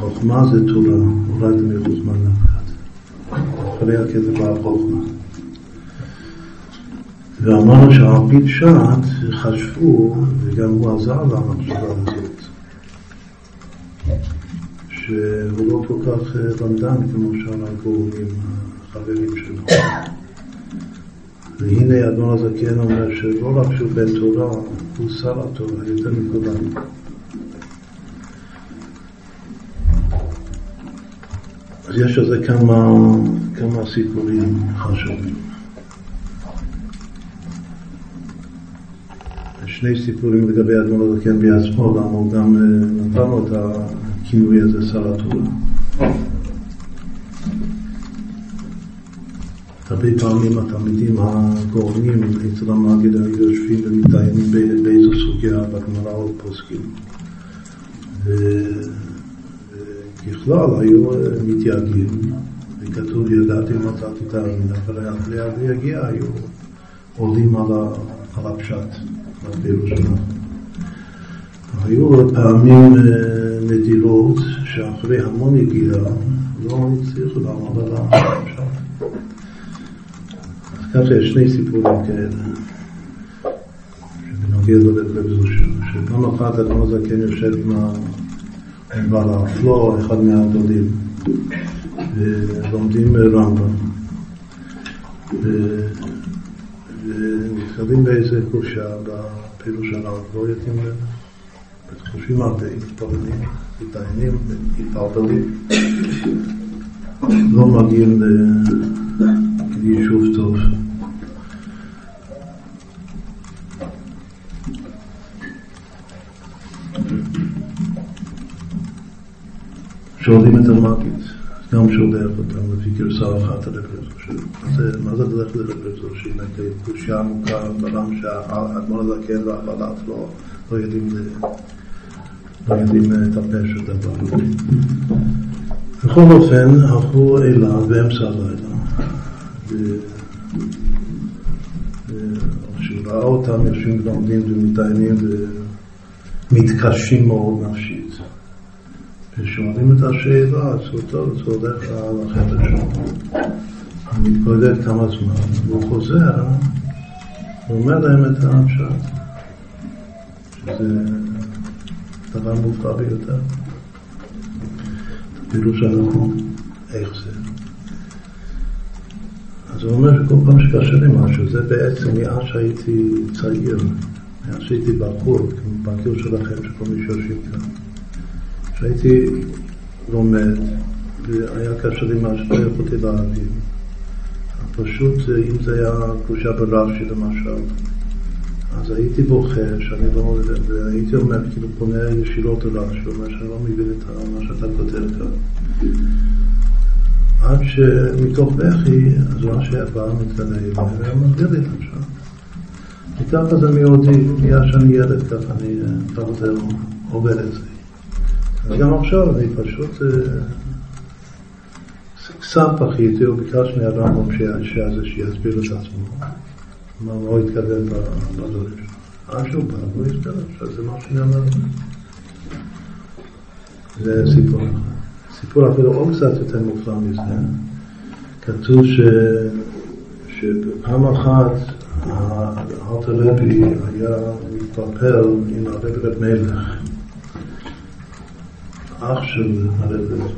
חוכמה זה תורה, אולי זה מחוזמן נפקד. אחרי הכסף והחוכמה. ואמרנו שעל פי פשט חשבו, וגם הוא עזר למחשבה הזאת, שהוא לא כל כך למדן כמו שאר הגורמים, החברים שלו. והנה אדון הזקן אומר שלא רק שהוא בן תורה, הוא שר התורה יותר מכולם. אז יש על זה כמה, כמה סיפורים חשובים. שני סיפורים לגבי אדמון הזקן בעצמו, למה הוא גם אה, נתן לו את הכינוי הזה שר התורה. הרבה פעמים התלמידים הגורמים אצל המגיד היו יושבים ומתדיינים באיזו סוגיה בגמרא או פוסקים. וככלל היו אה, מתייגעים, וכתוב ידעתי מצאתי את האמין, אבל אחרי זה יגיע היו עולים על הפשט. בירושלים. היו פעמים אה, נדירות שאחרי המון הגיעה לא הצליחו לעמוד על הפשט. אז ככה יש שני סיפורים כאלה. בנוגע לרב זושר, שפעם אחת אדון הזקן יושב עם בעל האפלו, אחד מהדודים, ולומדים רמב"ם. ונתקלים באיזה קושה בפירוש הרב, לא יודעים, חושבים הרבה, מתפללים, מתדיינים, מתפלפלים, לא מגיעים ליישוב טוב. שואלים את המגיד, גם שולח אותם לפי גרסה אחת על מה זה דרך לרב שהיא קושייה עמוקה בעולם שהאדמון הזקן והבלט לא, יודעים לא יודעים לטפש את הדבר. בכל אופן, הלכו אליו באמצע הלילה. כשהוא ראה אותם יושבים ולומדים ומתדיינים ומתקשים מאוד נפשית. ושואלים את השאלה, אז הוא טוב, זה הולך לחדר שלו. הוא מתבודד כמה זמן, והוא חוזר, הוא אומר להם את הפשט, שזה דבר מופרע ביותר. פירוש הנכון, איך זה. אז הוא אומר שכל פעם שקשה לי משהו, זה בעצם מאז שהייתי צעיר, מאז שהייתי בחור, בקיר שלכם, שכל מי שיושב כאן. כשהייתי לומד, והיה קשה לי משהו, לא יכולתי להבין. פשוט אם זה היה קדושה ברש"י למשל, אז הייתי בוכה שאני לא, והייתי אומר, כאילו פונה ישירות לרש"י, אומר שאני לא מבין את מה שאתה כותב כאן. עד שמתוך בכי, אז רש"י בא מתקדם, והיה מסביר לי את המשל. וככה זה מיעודי, נהיה שאני ילד, ככה אני, ככה זה עובד אצלי. וגם עכשיו אני פשוט... קצת בכיתי, הוא ביקש מהרמב"ם שיסביר את עצמו. מה הוא התכוון בדברים שלו. עד שהוא בא, הוא הסביר שזה מה שאני אומר. זה סיפור אחד. סיפור אפילו עוד קצת יותר מופלא מזה. כתוב ש... שפעם אחת האלטר רבי היה מתפרפר עם הרבי רב מלך, אח של הרבי רב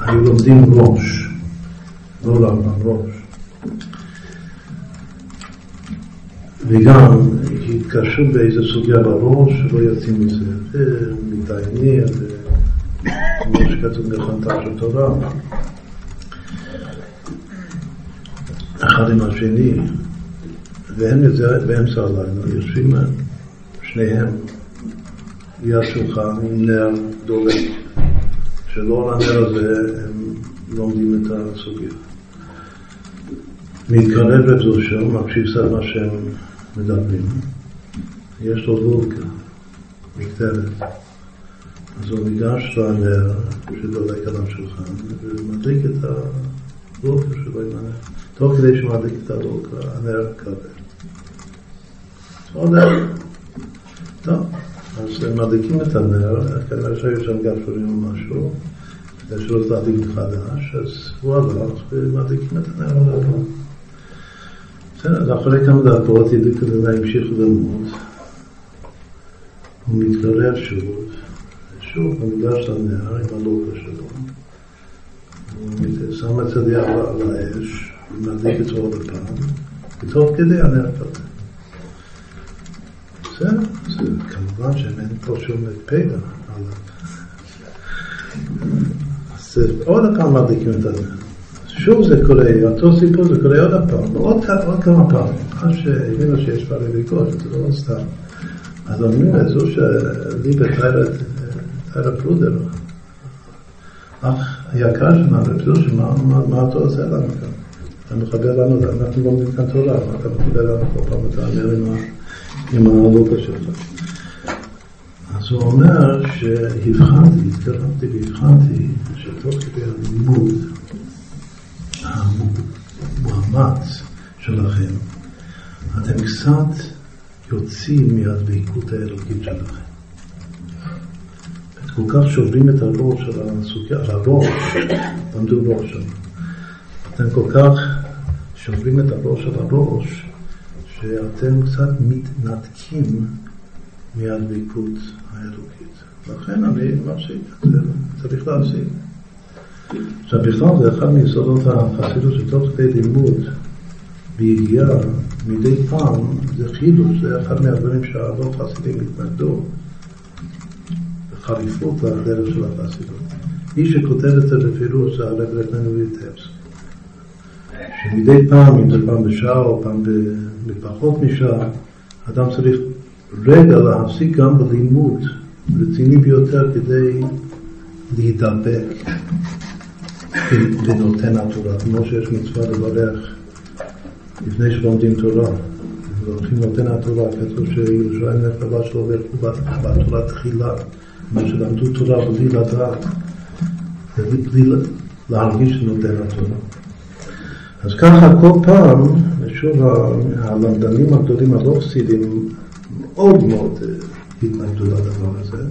היו לומדים ראש, לא לרמב"ם, ראש. וגם התקשרו באיזו סוגיה בראש, שלא יוצאים מזה, ומתדיינים, וכמו שכתוב בחנתה של תורה. אחד עם השני, והם באמצע הלילה, יושבים שניהם ליד שולחן עם נר דולק. שלא לנר הזה הם לומדים את הסוגיה. מתקרב לבזושר, מקשיב קצת מה שהם מדברים. יש לו וולקה, מקטרת. אז הוא ניגש לנר שדולק על השולחן ומדליק את הוולקה שלו עם הנר. תוך כדי שמדליק את הוולקה, הנר כבד. עוד. טוב, אז הם מדליקים את הנר, כנראה שהיו שם גפרורים או משהו, יש לו להדליק מחדש, אז הוא הלך ומדליקים את הנר על הדבר. בסדר, אחרי כמה דקות הדליק את הנר, המשיך ללמוד. הוא מתקרב שוב, שוב הוא ניגש לנר עם הלוקה שלו. הוא שם את היד על האש, ומדליק את זה עוד פעם, ותוך כדי הנר כזה. בסדר, כמובן שאין פה שום פגע. אז עוד פעם מדליקים את זה. שוב זה קורה, אותו סיפור זה קורה עוד פעם, עוד, כמה פעמים. מה שהבינו שיש פערי ביקורת, זה לא סתם. אז אומרים זו שליבה טיירה פלודר, אח היקר שלנו, שמה מה אתה עושה לנו כאן? אתה מחבר לנו, אנחנו לומדים כאן תורה, אתה מחבר לנו כל פעם את האמר עם הלוקה שלך. אז הוא אומר שהבחנתי, התקרבתי והבחנתי שתוך כדי הלימוד, המאמץ שלכם, אתם קצת יוצאים מהדבקות האלוקית שלכם. כל כך שוברים את הראש של הסוגיה, הראש, למדו ראש שם. אתם כל כך שוברים את הראש של הראש, שאתם קצת מתנתקים מהדבקות האלוקית. לכן אני מפסיק, צריך להפסיק. עכשיו בכלל זה אחד מיסודות החסידות שתוך כדי לימוד בידיעה מדי פעם זה חידוש, זה אחד מהדברים שהרוב חסידים התנגדו בחריפות לדרך של החסידות. מי שכותב את זה בפירוש זה הרב רטננו ויטבס. שמדי פעם, אם זה פעם בשעה או פעם בפחות משעה, אדם צריך רגע להפסיק גם בלימוד רציני ביותר כדי להידבק לנותן התורה, כמו שיש מצווה לברך לפני שלומדים תורה. והולכים נותן התורה, כתוב שירושלים נכתבה שלו בתורה תחילה, מה שלמדו תורה בלי לדעת, בלי להרגיש שנותן התורה. אז ככה כל פעם, שוב הלמדנים הגדולים הלא חסידים מאוד מאוד התנגדו לדבר הזה,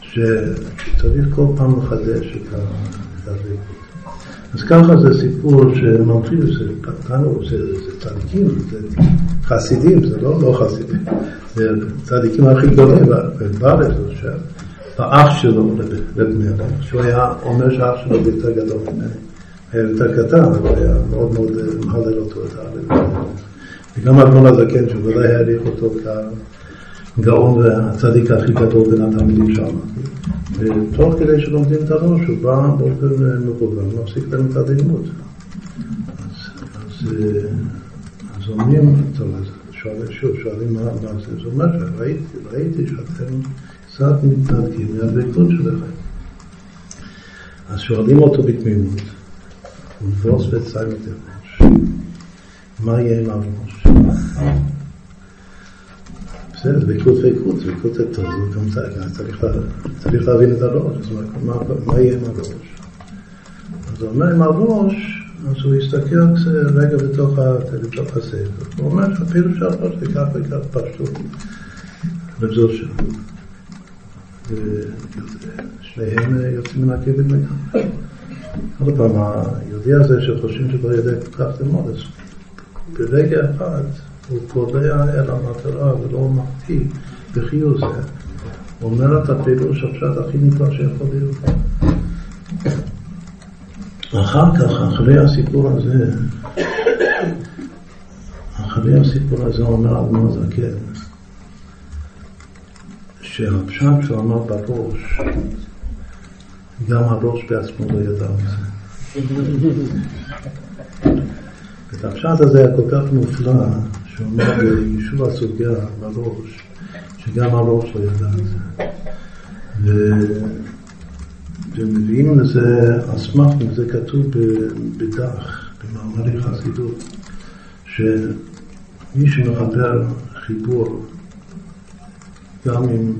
שצריך כל פעם לחדש את הדבקות. אז ככה זה סיפור שממחיש, זה פתנו, זה, זה צדיקים, זה חסידים, זה לא לא חסידים, זה צדיקים הכי גדולים, ובארץ, האח שלו, רב מאיר, שהוא היה אומר שהאח שלו יותר גדול ממני, היה יותר קטן, אבל היה מאוד מאוד מהלל אותו את הרב. וגם אדמון הזקן, שוודאי העריך אותו כגאון והצדיק הכי גדול בין התלמידים שם. ותוך כדי שלומדים את הראש, הוא בא באופן אה, מכוון, מפסיק להם את הלימוד. אה, אז אומרים, שוב, שואלים מה, מה זה, זאת אומרת, ראיתי, שאתם קצת מתנדקים מהדבקות שלכם. אז שואלים אותו בתמימות, ובוס וצי מתרמש, מה יהיה עם הראש? בסדר, זה טוב, זה גם צריך להבין את הראש, אז מה יהיה עם הראש? אז הוא אומר עם הראש, אז הוא יסתכל רגע בתוך הספר, הוא אומר שאפילו שהראש זה כך וכך פשטות, לבזור שלו. ושניהם יוצאים מן הכבד לגמרי. עוד פעם, היהודי הזה שחושבים שלא יודע כל כך ללמוד, אז ברגע אחד הוא קובע אל המטרה ולא מחטיא בחיוב זה, הוא אומר את הפירוש הפשט הכי נפלא שיכול להיות. אחר כך, אחרי הסיפור הזה, אחרי הסיפור הזה אומר אדמו זקן, שהפשט שהוא אמר בראש, גם הראש בעצמו לא ידע מזה. את הפשט הזה היה כל כך מופלא, שאומר ביישוב הסוגיה בראש, שגם הראש לא ידע את זה. ו... ומביאים לזה אסמכתא, זה כתוב בדח, במאמרי חסידות, שמי שמחבר חיבור גם עם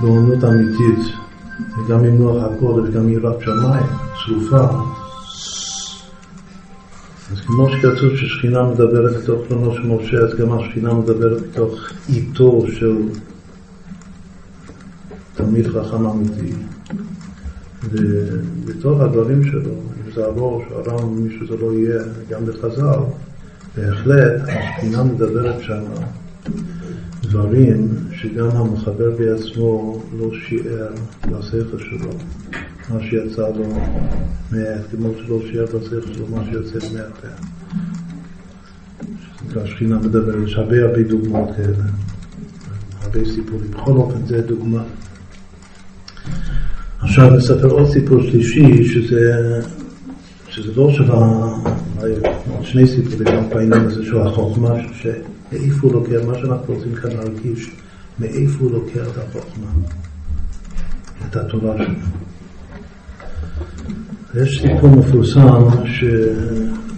גאונות אמיתית וגם עם נוח הקודש, גם יראת שמיים, צרופה, אז כמו שכתוב ששכינה מדברת בתוך חלונו של משה, אז גם השכינה מדברת בתוך עיתו של תלמיד חכם אמיתי. ובתוך הדברים שלו, אם זה הראש, הרם, מי שזה לא יהיה, גם בחז"ל, בהחלט השכינה מדברת שם דברים שגם המחבר בעצמו לא שיער בספר שלו, מה שיצא לו כמו שלא שיער בספר שלו מה שיוצא מהפה. השכינה מדברת, יש הרבה הרבה דוגמאות כאלה, הרבה סיפורים. בכל אופן, זה דוגמה. עכשיו נספר עוד סיפור שלישי, שזה, שזה של שני סיפורים גם בעניין הזה של החוכמה, שמאיפה הוא לוקח, מה שאנחנו רוצים כאן להרגיש, מאיפה הוא לוקח את החוכמה, את התורה שלו. יש סיפור מפורסם ש...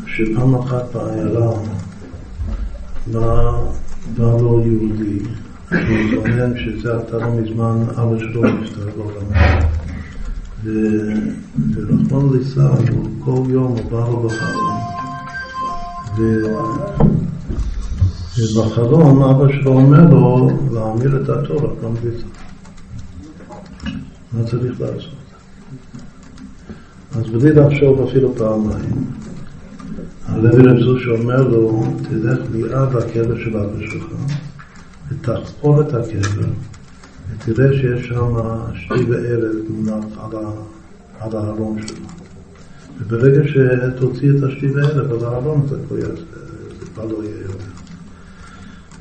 שפעם אחת בעיירה בא, בא לו יהודי, שהוא מתלונן שזה עתה לא מזמן אבא שלו נפטר בעולמו. ורחמנו ליצלן, כל יום הוא בא לו בחלום. ובחלום אבא שלו אומר לו להמיר את התורה, בזה. מה צריך לעשות? אז בלי לחשוב אפילו פעמיים, הלוי רב זוש אומר לו, תלך ליד הקבר של אבא שלך, ותחפור את הקבר, ותראה שיש שם שתי וערב מונח על הארון שלו. וברגע שתוציא את השתי וערב על הארון, זה כבר לא יהיה יותר.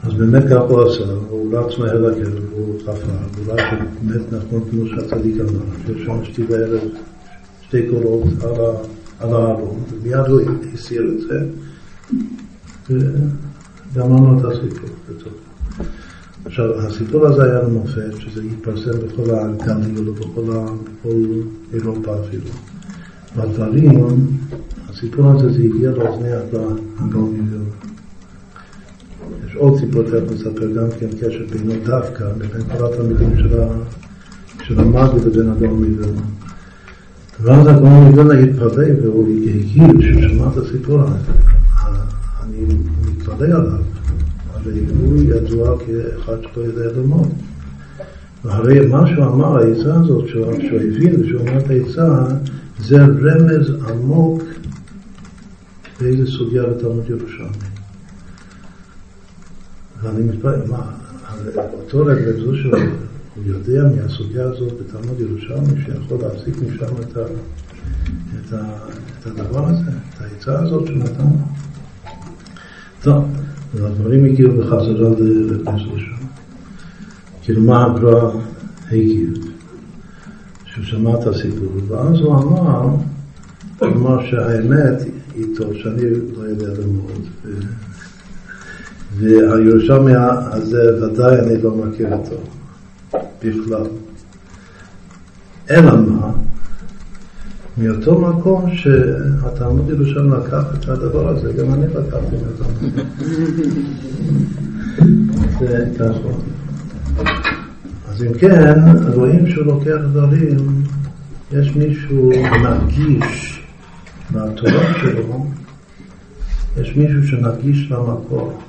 אז באמת כך הוא עשה, הוא רץ מהר לקבר, והוא חפר, והוא רץ באמת נכון כמו שהצדיק אמר, שיש שם שתי וערב, שתי קולות על הארון, ומיד הוא הסיר את זה, וגמרנו את הסיפור. עכשיו, הסיפור הזה היה למופת, שזה התפרסם בכל הגליל ובכל אירופה אפילו. והדברים, הסיפור הזה זה הגיע לאוזני הגאון יש עוד סיפור תכף נספר גם כן קשר בינו דווקא, בין כל התלמידים של המאגד לבין הגאון מווילנה. ואז הגאון מווילנה התפלא והוא הכיר שהוא שמע את הסיפור הזה. אני מתפלא עליו. והוא ידוע כאחד שלא יודע ללמוד. והרי מה שהוא אמר, העצה הזאת, שהוא הבין ושהוא אמר את העצה, זה רמז עמוק באיזה סוגיה בתלמוד ירושלמי. ואני מתפלל, מה, אותו רב זו שהוא יודע מהסוגיה הזאת בתלמוד ירושלמי, שיכול להסיק משם את, ה, את, ה, את הדבר הזה, את העצה הזאת שהוא נתן. טוב. והדברים הגיעו בחזרה לכנסת שם. כאילו מה הגר"א הגיב? שהוא שמע את הסיפור, ואז הוא אמר, הוא אמר שהאמת איתו, שאני לא יודע ללמוד, והירושלמי הזה ודאי אני לא מכיר אותו בכלל. אלא מה? מאותו מקום שהתלמוד ירושלים לקח את הדבר הזה, גם אני לקחתי את זה. ככה. אז אם כן, רואים שהוא לוקח דברים, יש מישהו מרגיש מהתורה שלו, יש מישהו שנרגיש למקור.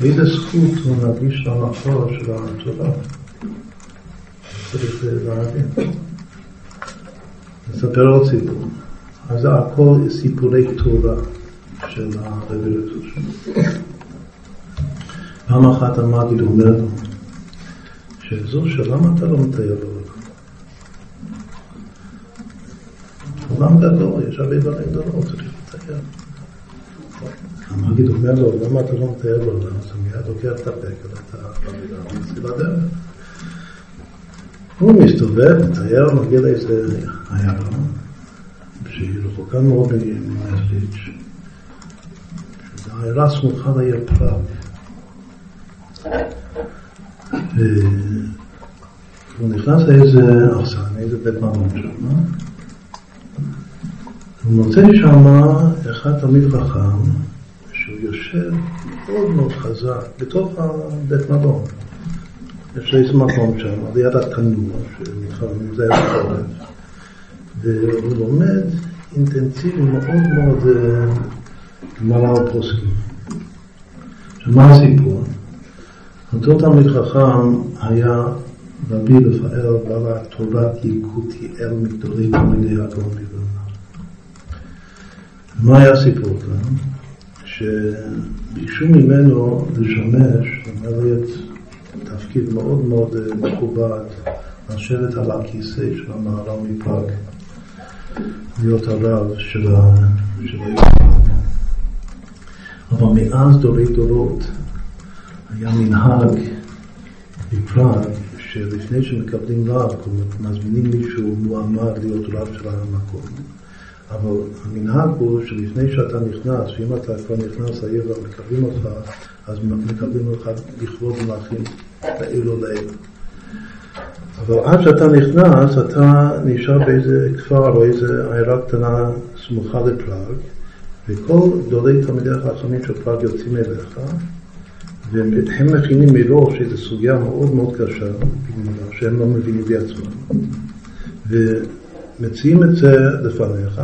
באיזה זכות הוא נרגיש למקור של התורה? צריך להבין. נספר עוד סיפור. אז זה הכל סיפורי תורה של הרבי רצושן. פעם אחת המגיד אומר לו, שזו שלמה אתה לא מטייל בעולם? עולם גדול, יש הרבה דברים גדולות, צריך לטייל. המגיד אומר לו, למה אתה לא מטייל בעולם? אז הוא מיד לוקח את הפקל, את המילה, ומציל לדרך. הוא מסתובב, מטייל, מגיע לאיזה עיירה, שהיא רחוקה מאוד ממסליץ', שזו עיירה סמוכה לעיר פראג. והוא נכנס לאיזה אכסן, איזה בית מלון שם, הוא מוצא שם אחד תלמיד חכם, שהוא יושב מאוד מאוד חזק בתוך הבית מלון. יש איזה מקום שם, ליד התנור, שמתחרים, זה היה בחורף. והוא לומד אינטנסיבי מאוד מאוד אה, גמרא ופוסקים. עכשיו, מה הסיפור? אותו תלמיד חכם היה רבי רפאל בעל תורת יקותיאל מגדולי תלמידי הגאון מווילנה. מה היה הסיפור כאן? שביקשו ממנו לשמש, זאת אומרת, תפקיד מאוד מאוד אה, מכובד, לשבת על הכיסא של המהר"ל מפראג, להיות הרב של העיר אבל מאז דורי דורות היה מנהג בפראג שלפני שמקבלים רב, מזמינים מישהו מועמד להיות רב של המקום. אבל המנהג הוא שלפני שאתה נכנס, ואם אתה כבר נכנס לעיר ומקבלים אותך, אז מקבלים אותך לכבוד מלאכים לעיר לעיר. אבל עד שאתה נכנס, אתה נשאר באיזה כפר או איזה עיירה קטנה סמוכה לפראג, וכל גדולי תלמידי החכמים של פראג יוצאים אליך, והם מכינים מראש איזו סוגיה מאוד מאוד קשה, שהם לא מבינים בעצמם, ומציעים את זה לפניך,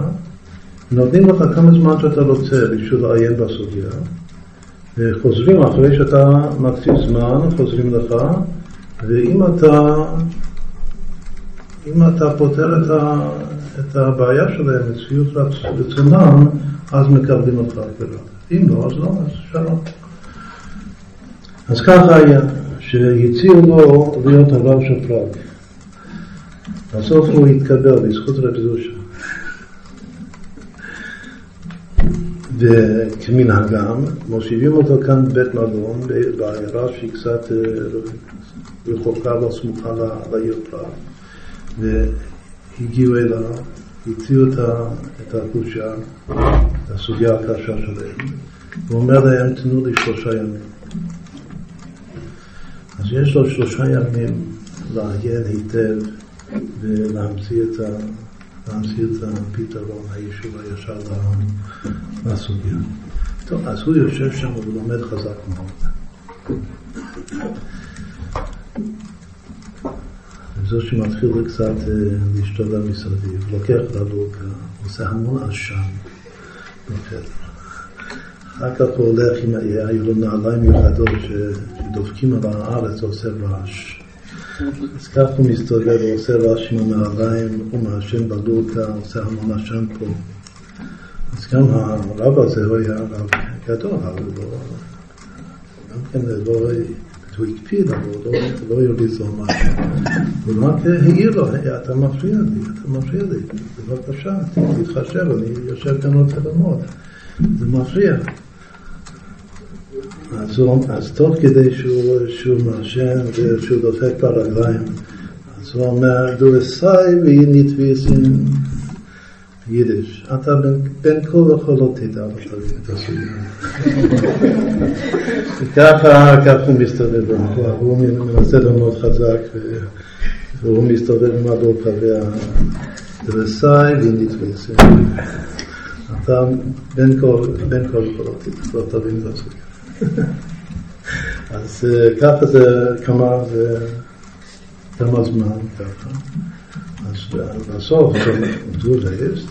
נותנים לך כמה זמן שאתה רוצה בשביל לעיין בסוגיה, וחוזרים אחרי שאתה מקציב זמן, חוזרים לך, ואם אתה, אם אתה פותר את, ה, את הבעיה שלהם, את שביעות רצונם, אז מקבלים אותך כרב. אם לא, אז לא, אז שלום. אז ככה היה, שהציעו לו להיות הרב של פראג. בסוף הוא התקבל בזכות רב זושה. וכמנהגם, מושיבים אותו כאן בבית מלון, בעיירה שהיא קצת אה, רחוקה וסמוכה לעיר פראג. והגיעו אליו, הציעו את הקושה, את הסוגיה הקשה שלהם. הוא אומר להם, תנו לי שלושה ימים. אז יש לו שלושה ימים לעיין היטב ולהמציא את, ה, להמציא את הפתרון, היישוב הישר לסוגיה. טוב, אז הוא יושב שם ולומד חזק מאוד. וזה שמתחיל קצת אה, להשתולל מסביב, לוקח ללוקה, עושה המון עשן בחדר. אחר כך הוא הולך עם, היו לו נעליים מיוחדות שדופקים על הארץ, עושה רעש. אז ככה הוא מסתובב ועושה רעש עם הנעליים, הוא מעשן בלוקה, עושה המון עשן פה. אז גם הרב הזה הוא היה רב גדול, אבל לא, גם כן לא, הוא הקפיד, אבל הוא לא, לא הרביץ לו משהו. הוא רק העיר לו, אתה מפריע לי, אתה מפריע לי, בבקשה, תתחשב, אני יושב כאן רוצה ללמוד, זה מפריע. אז, הוא, אז תוך כדי שהוא, שהוא מעשן ושהוא דופק ברגליים, אז הוא אומר, דו אסאי ואינית ויסין יידיש. אתה בין, בין כל החולות תדע את הסוגיה. וככה ככה הוא מסתובב במקום, הוא מנסה ללמוד חזק, והוא מסתובב עם אסאי ואינית ויסין. אתה בין החולות תדע, לא תבין את הסוגיה. אז אה, ככה זה כמה זמן ככה. אז בסוף, du weißt,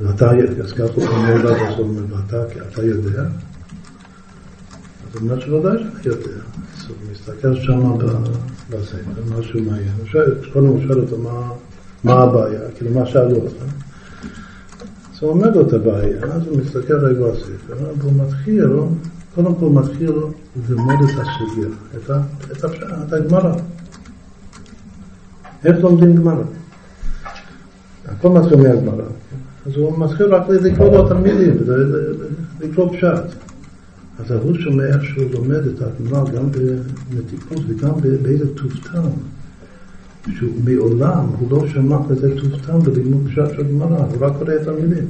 ואתה, אז ככה הוא פונה אליו בסוף, ואתה, אתה יודע? אז הוא אומר שוודאי שאני יודע. אז הוא מסתכל שם בספר, משהו מעניין. קודם הוא שואל אותו מה הבעיה, כאילו מה שאלו אותך. אז הוא אומר לו את הבעיה, אז הוא מסתכל רגע בספר, והוא מתחיל, קודם כל מתחיל ללמוד את הסוגיה, את הגמרא. איך לומדים גמרא? הכל מתחיל מהגמרא. אז הוא מתחיל רק לקרוא לו תלמידים, לקרוא פשט. אז הוא שומע שהוא לומד את הגמרא גם במתיקות וגם באיזה טובטן. שהוא מעולם, הוא לא שמע כזה טובטן בלימוד פשט של גמרא, הוא רק קורא את המילים.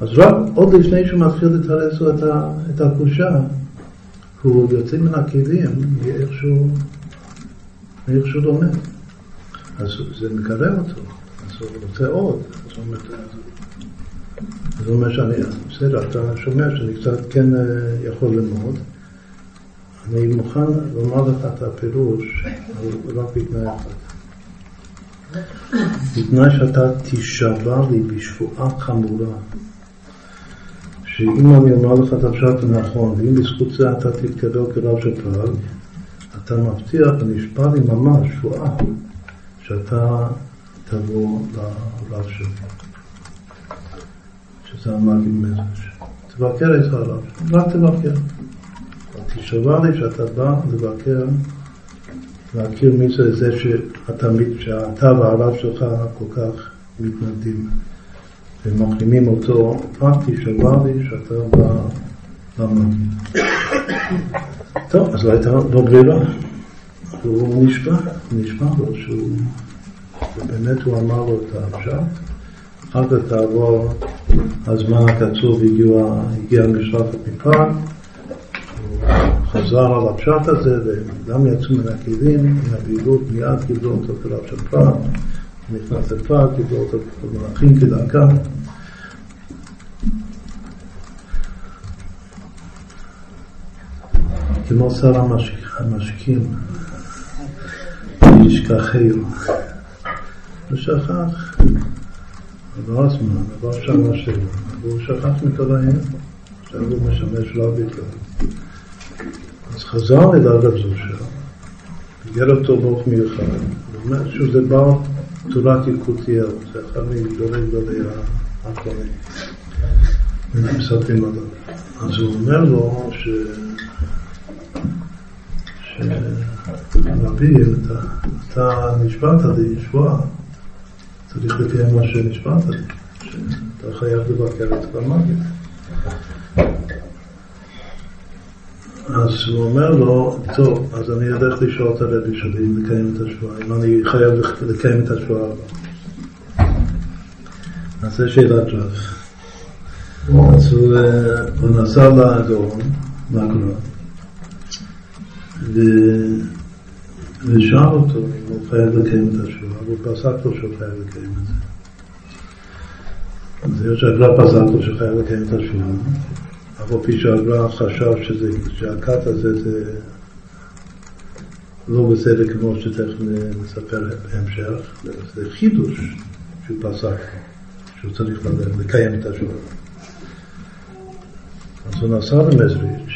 אז רק עוד לפני שהוא מתחיל לתרץ לו את הקושה, הוא יוצא מן הכלים מאיך שהוא לומד. אז זה מקרב אותו, אז הוא רוצה עוד. אז הוא אומר, אז אומר שאני, בסדר, אתה שומע שאני קצת כן אה, יכול ללמוד. אני מוכן לומר לך את הפירוש, אבל רק בתנאי אחד. בתנאי שאתה תישבע לי בשבועה חמורה, שאם אני אומר לך את הפשט הנכון, ואם בזכות זה אתה תתקבל כרב פראג, אתה מבטיח ונשבע לי ממש שבועה שאתה תבוא לרב שלי, שזה המגיד מזרש. תבקר את הרב, רק תבקר. תשבע לי שאתה בא לבקר, להכיר מי זה זה שהתלמיד, שאתה והרב שלך כל כך מתנגדים ומחרימים אותו, רק תשבע לי שאתה בא למגיד. טוב, אז לא הייתה לו ברירה. והוא נשבע, נשבע לו שהוא, באמת הוא אמר לו את הפשט. אחר כך תעבור הזמן הקצוב והגיע המשלחת מפראג, חזר על הפשט הזה, וגם יצאו מן הכלים, מהבהילות, מיד קיבלו אותו כרב של פראג, נכנס לפראג, קיבלו אותו כמלאכים כדרכם. כמו שר המשקים, ישכחהו. הוא שכח, עבר הזמן, עבר שנה שלו, והוא שכח מכל העניין, עכשיו הוא משמש לא בכלל. אז חזר לדרגת זו שלו, גיל אותו באופן מיוחד, הוא אומר שזה בא תורת יקותיאל, זה אחד מגדולי גדולי האחרונים, ומספרים עליו. אז הוא אומר לו ש... רבי, אתה, אתה נשבעת לי שבועה, צריך לקיים מה שנשבעת לי, שאתה חייב לבקר את המגיד. אז הוא אומר לו, טוב, אז אני אלך לשאול את הרבי שלי לקיים את השבועה, אם אני חייב לקיים את השבועה הבאה. זו שאלת רב. אז אה, הוא נסע לגאון, לגאון, ושאל אותו אם הוא חייב לקיים את השבועה, והוא פסק לו שהוא חייב לקיים את זה. אז היות שהגר"א פסק לו שהוא חייב לקיים את השבועה, אף על פי שהגר"א חשב שזה, שהכת הזה זה לא בסדר כמו שתכף נספר בהמשך, זה חידוש שהוא פסק, שהוא צריך לקיים את השבועה. אז הוא נסע למזריץ',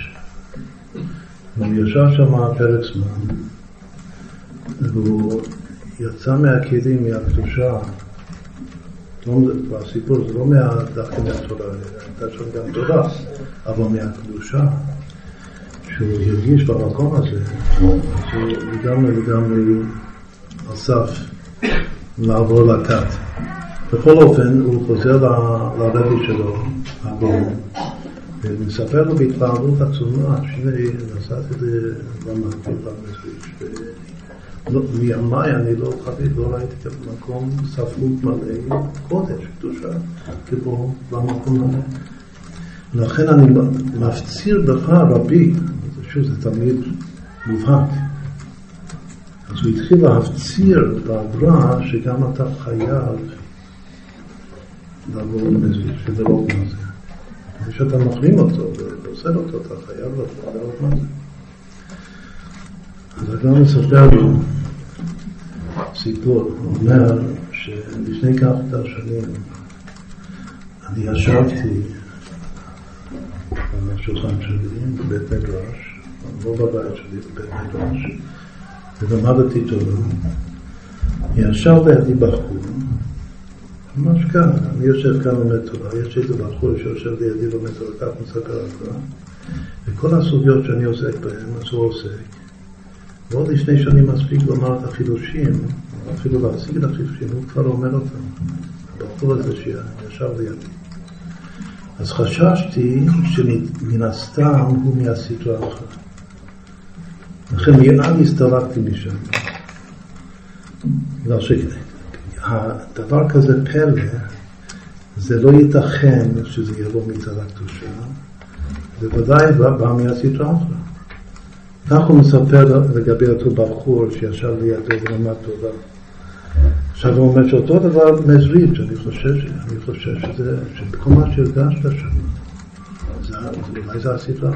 והוא ישב שם פרק זמן, והוא יצא מהכלים, מהקדושה. הסיפור זה לא דווקא מהתורה, הייתה שם גם תורה, אבל מהקדושה, שהוא הרגיש במקום הזה, שהוא לגמרי לגמרי אסף לעבור לכת. בכל אופן, הוא חוזר לרבי שלו, הגאון, ומספר לו בהתפעלות עצומה, שני, נסעתי למקום במזריץ', לא, מימיי אני לא חוויתי, לא ראיתי כזה מקום ספרות מלא, קודש, קדושה, כמו במקום הזה. לכן אני מפציר בך, רבי, שוב, זה תמיד מובהק. אז הוא התחיל להפציר בעברה שגם אתה חייב לעבור לזה, שזה לא מה זה. כשאתה מחרים אותו ועושה אותו, אתה חייב לעבור מה זה. אז הגאון מספר לו סיפור, הוא אומר שלפני כך שנים אני ישבתי על השולחן שלי בבית מדרש, לא בבית שלי, בבית מדרש, ולמדתי תורה. ישב לידי בחור, ממש כאן, אני יושב כאן לומד תורה, יש איזה בחור שיושב לידי לומד תורה, כך מספר על תורה, וכל הסוגיות שאני עוסק בהן, אז הוא עוסק. ועוד לפני שאני מספיק לומר את החילושים, אפילו להשיג החילושים, הוא כבר אומר אותם. הבחור הזה שישב לידי. אז חששתי שמן הסתם הוא האחרת. לכן מיד הסתלקתי משם. בגלל שהדבר כזה פלא, זה לא ייתכן שזה יבוא מצד הקדושה, זה ודאי בא מהסטרה האחרת. כך הוא מספר לגבי אותו בחור שישב לידו ולמד תורה. עכשיו הוא אומר שאותו דבר מזריד, שאני חושב, אני חושב שזה, שבכל מה שהרגשת שם, אולי זה הסדרה.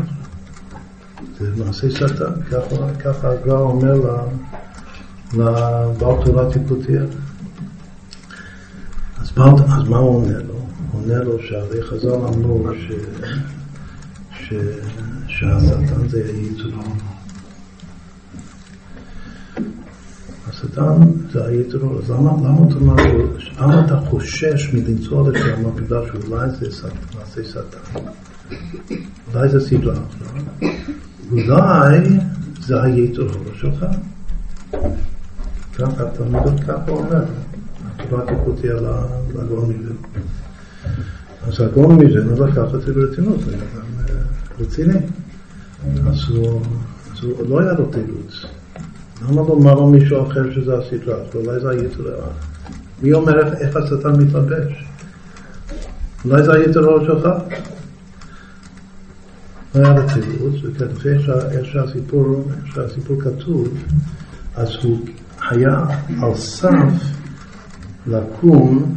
זה מעשה שטן, ככה הגר"א אומר לבעל תורה טיפותיה. אז מה, הוא עונה לו? הוא עונה לו שהרי חז"ל אמרו שהשטן זה יצור כאן זה היתרו, אז למה, למה אתה אומר, למה אתה חושש מלנסוע לשם בגלל שאולי זה מעשה שטן? אולי זה סדרה, אולי זה היתרו שלך. ככה התלמידות ככה אומר, התורה תקותי על הגאון מזה. אז הגאון מזה לא לקח את זה ברצינות, זה גם אה, רציני. אז הוא לא היה לו תירוץ. למה לומר לו מישהו אחר שזה הסדרה? אולי זה היתר מי אומר איך השטן מתלבש? אולי זה היתר שלך? לא היה תירוץ, וכנראה איך שהסיפור, כתוב, אז הוא היה על סף לקום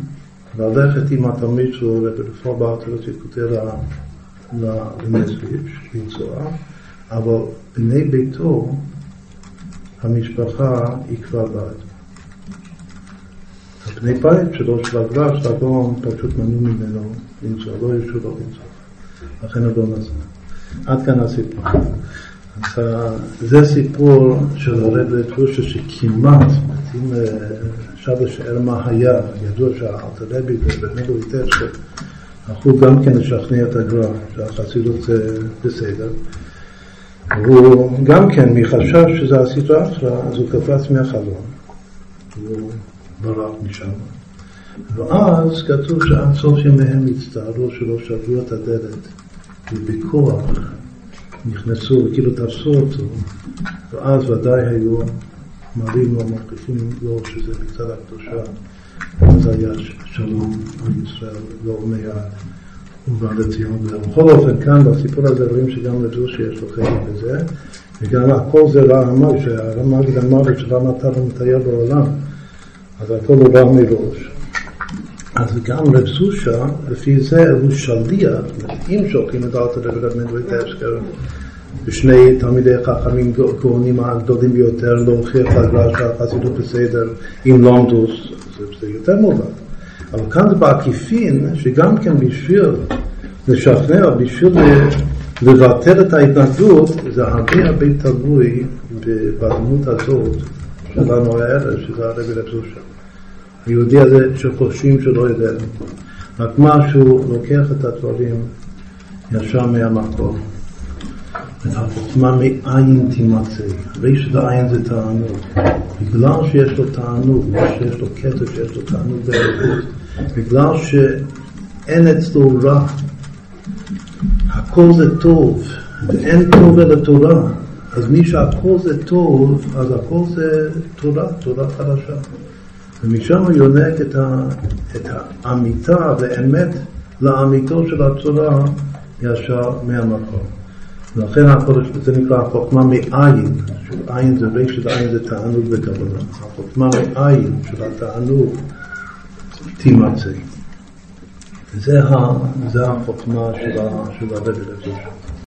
וללכת עם התלמיד שלו ולפעול בארצות כותב למזריץ', לנסוע, אבל בני ביתו המשפחה עיכבה בעד. בני בית שלו, של הגרש, הגאון, פשוט מנעו ממנו לנסוע, לא הרשו לו לנסוע. לכן הוא לא נסע. עד כאן הסיפור. אז זה סיפור של הרב לתרושה שכמעט, אם שווה שאל מה היה, ידוע שהאלתרבי ובמילו היטב שהלכו גם כן לשכנע את הגר"א, שהחסידות זה בסדר. והוא גם כן, מחשש שזה אחלה, אז הוא קפץ מהחלום. הוא ברח משם. ואז כתוב שעד סוף ימיהם הצטערו שלא שברו את הדלת, ובכוח נכנסו וכאילו תפסו אותו, ואז ודאי היו מראים לו, מרחיפים לו שזה מצד הקדושה, אז היה שלום על ישראל לא מיד. ובא לציון. ובכל אופן, כאן בסיפור הזה רואים שגם לדוש יש לו חלק בזה, וגם הכל זה רעמה, שהרמ"ג אמר לי שלמה אתה לא מטייל בעולם, אז הכל הוא רע מראש. אז גם רב סושה, לפי זה הוא שליח, אם שולחים את אלתר רב מנדלויטבסקר ושני תלמידי חכמים גאונים הגדולים ביותר להוכיח לגלל שהחסידות בסדר עם לונדוס, זה יותר מובן. אבל כאן זה בעקיפין, שגם כן בשביל לשכנע, בשביל לבטל את ההתנגדות, זה הרבה הרבה תלוי בדמות הזאת שלנו הערב, שזה הרבי רב זושה. היהודי הזה שחושבים שלא יודע. רק מה שהוא לוקח את הדברים ישר מהמקום. את החוכמה מאין תימצא. ריש ועין זה תענוג. בגלל שיש לו תענוג, שיש לו כסף, שיש לו תענוג באלוקות, בגלל שאין אצלו רע, הכל זה טוב, ואין טוב אלא תורה, אז מי שהכל זה טוב, אז הכל זה תורה, תורה חדשה. ומשם הוא יונק את, ה, את האמיתה ואמת לאמיתו של התורה ישר מהמקום. ולכן הקודש, זה נקרא החוכמה מאין, שעין זה רשת, עין זה תענוג וקבלה. החוכמה מאין של התענוג תימצא. זה החוכמה של הרבי לזושה.